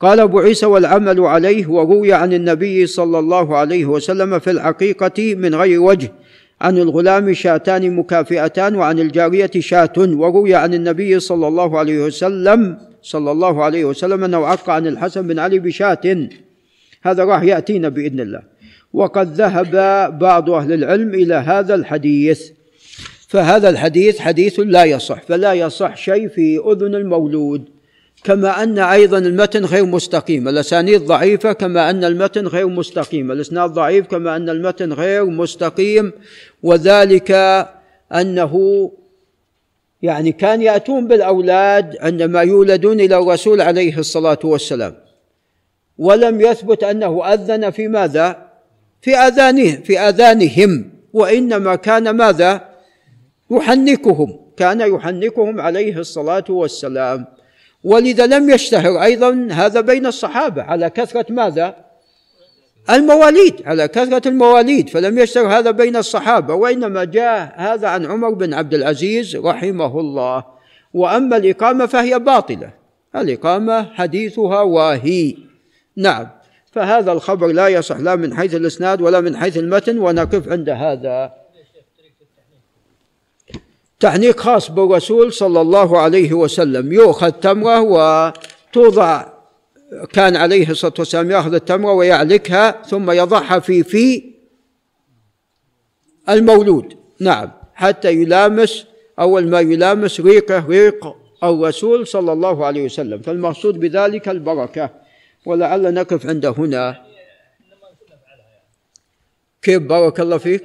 قال أبو عيسى والعمل عليه وروي عن النبي صلى الله عليه وسلم في العقيقه من غير وجه عن الغلام شاتان مكافئتان وعن الجارية شاة وروي عن النبي صلى الله عليه وسلم صلى الله عليه وسلم انه عق عن الحسن بن علي بشاة هذا راح يأتينا بإذن الله. وقد ذهب بعض أهل العلم إلى هذا الحديث. فهذا الحديث حديث لا يصح فلا يصح شيء في أذن المولود كما أن أيضا المتن غير مستقيم الأسانيد ضعيفة كما أن المتن غير مستقيم الإسناد ضعيف كما أن المتن غير مستقيم وذلك أنه يعني كان يأتون بالأولاد عندما يولدون إلى الرسول عليه الصلاة والسلام ولم يثبت أنه أذن في ماذا؟ في آذانهم في آذانهم وإنما كان ماذا؟ يحنكهم. كان يحنكهم عليه الصلاة والسلام. ولذا لم يشتهر أيضا هذا بين الصحابة. على كثرة ماذا؟ المواليد. على كثرة المواليد. فلم يشتهر هذا بين الصحابة. وإنما جاء هذا عن عمر بن عبد العزيز رحمه الله. وأما الإقامة فهي باطلة. الإقامة حديثها واهي. نعم. فهذا الخبر لا يصح لا من حيث الإسناد ولا من حيث المتن. ونقف عند هذا. تحنيك خاص بالرسول صلى الله عليه وسلم. يؤخذ تمرة وتوضع كان عليه الصلاة والسلام يأخذ التمرة ويعلكها ثم يضعها في في المولود. نعم. حتى يلامس أول ما يلامس ريقه ريق الرسول صلى الله عليه وسلم. فالمقصود بذلك البركة. ولعل نقف عند هنا. كيف بارك الله فيك؟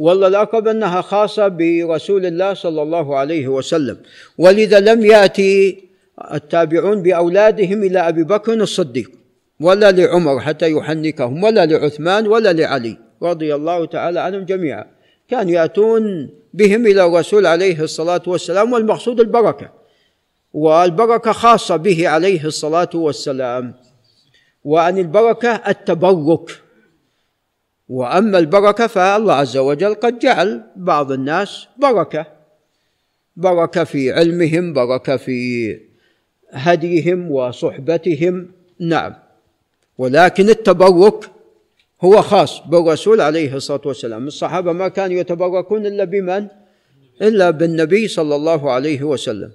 والله الأقرب أنها خاصة برسول الله صلى الله عليه وسلم. ولذا لم يأتي التابعون بأولادهم إلى أبي بكر الصديق ولا لعمر حتى يحنكهم ولا لعثمان ولا لعلي رضي الله تعالى عنهم جميعا. كانوا يأتون بهم إلى الرسول عليه الصلاة والسلام والمقصود البركة والبركة خاصة به عليه الصلاة والسلام. وعن البركة التبرك. وأما البركة فالله عز وجل قد جعل بعض الناس بركة. بركة في علمهم بركة في هديهم وصحبتهم. نعم. ولكن التبرك هو خاص بالرسول عليه الصلاة والسلام. الصحابة ما كانوا يتبركون إلا بمن؟ إلا بالنبي صلى الله عليه وسلم.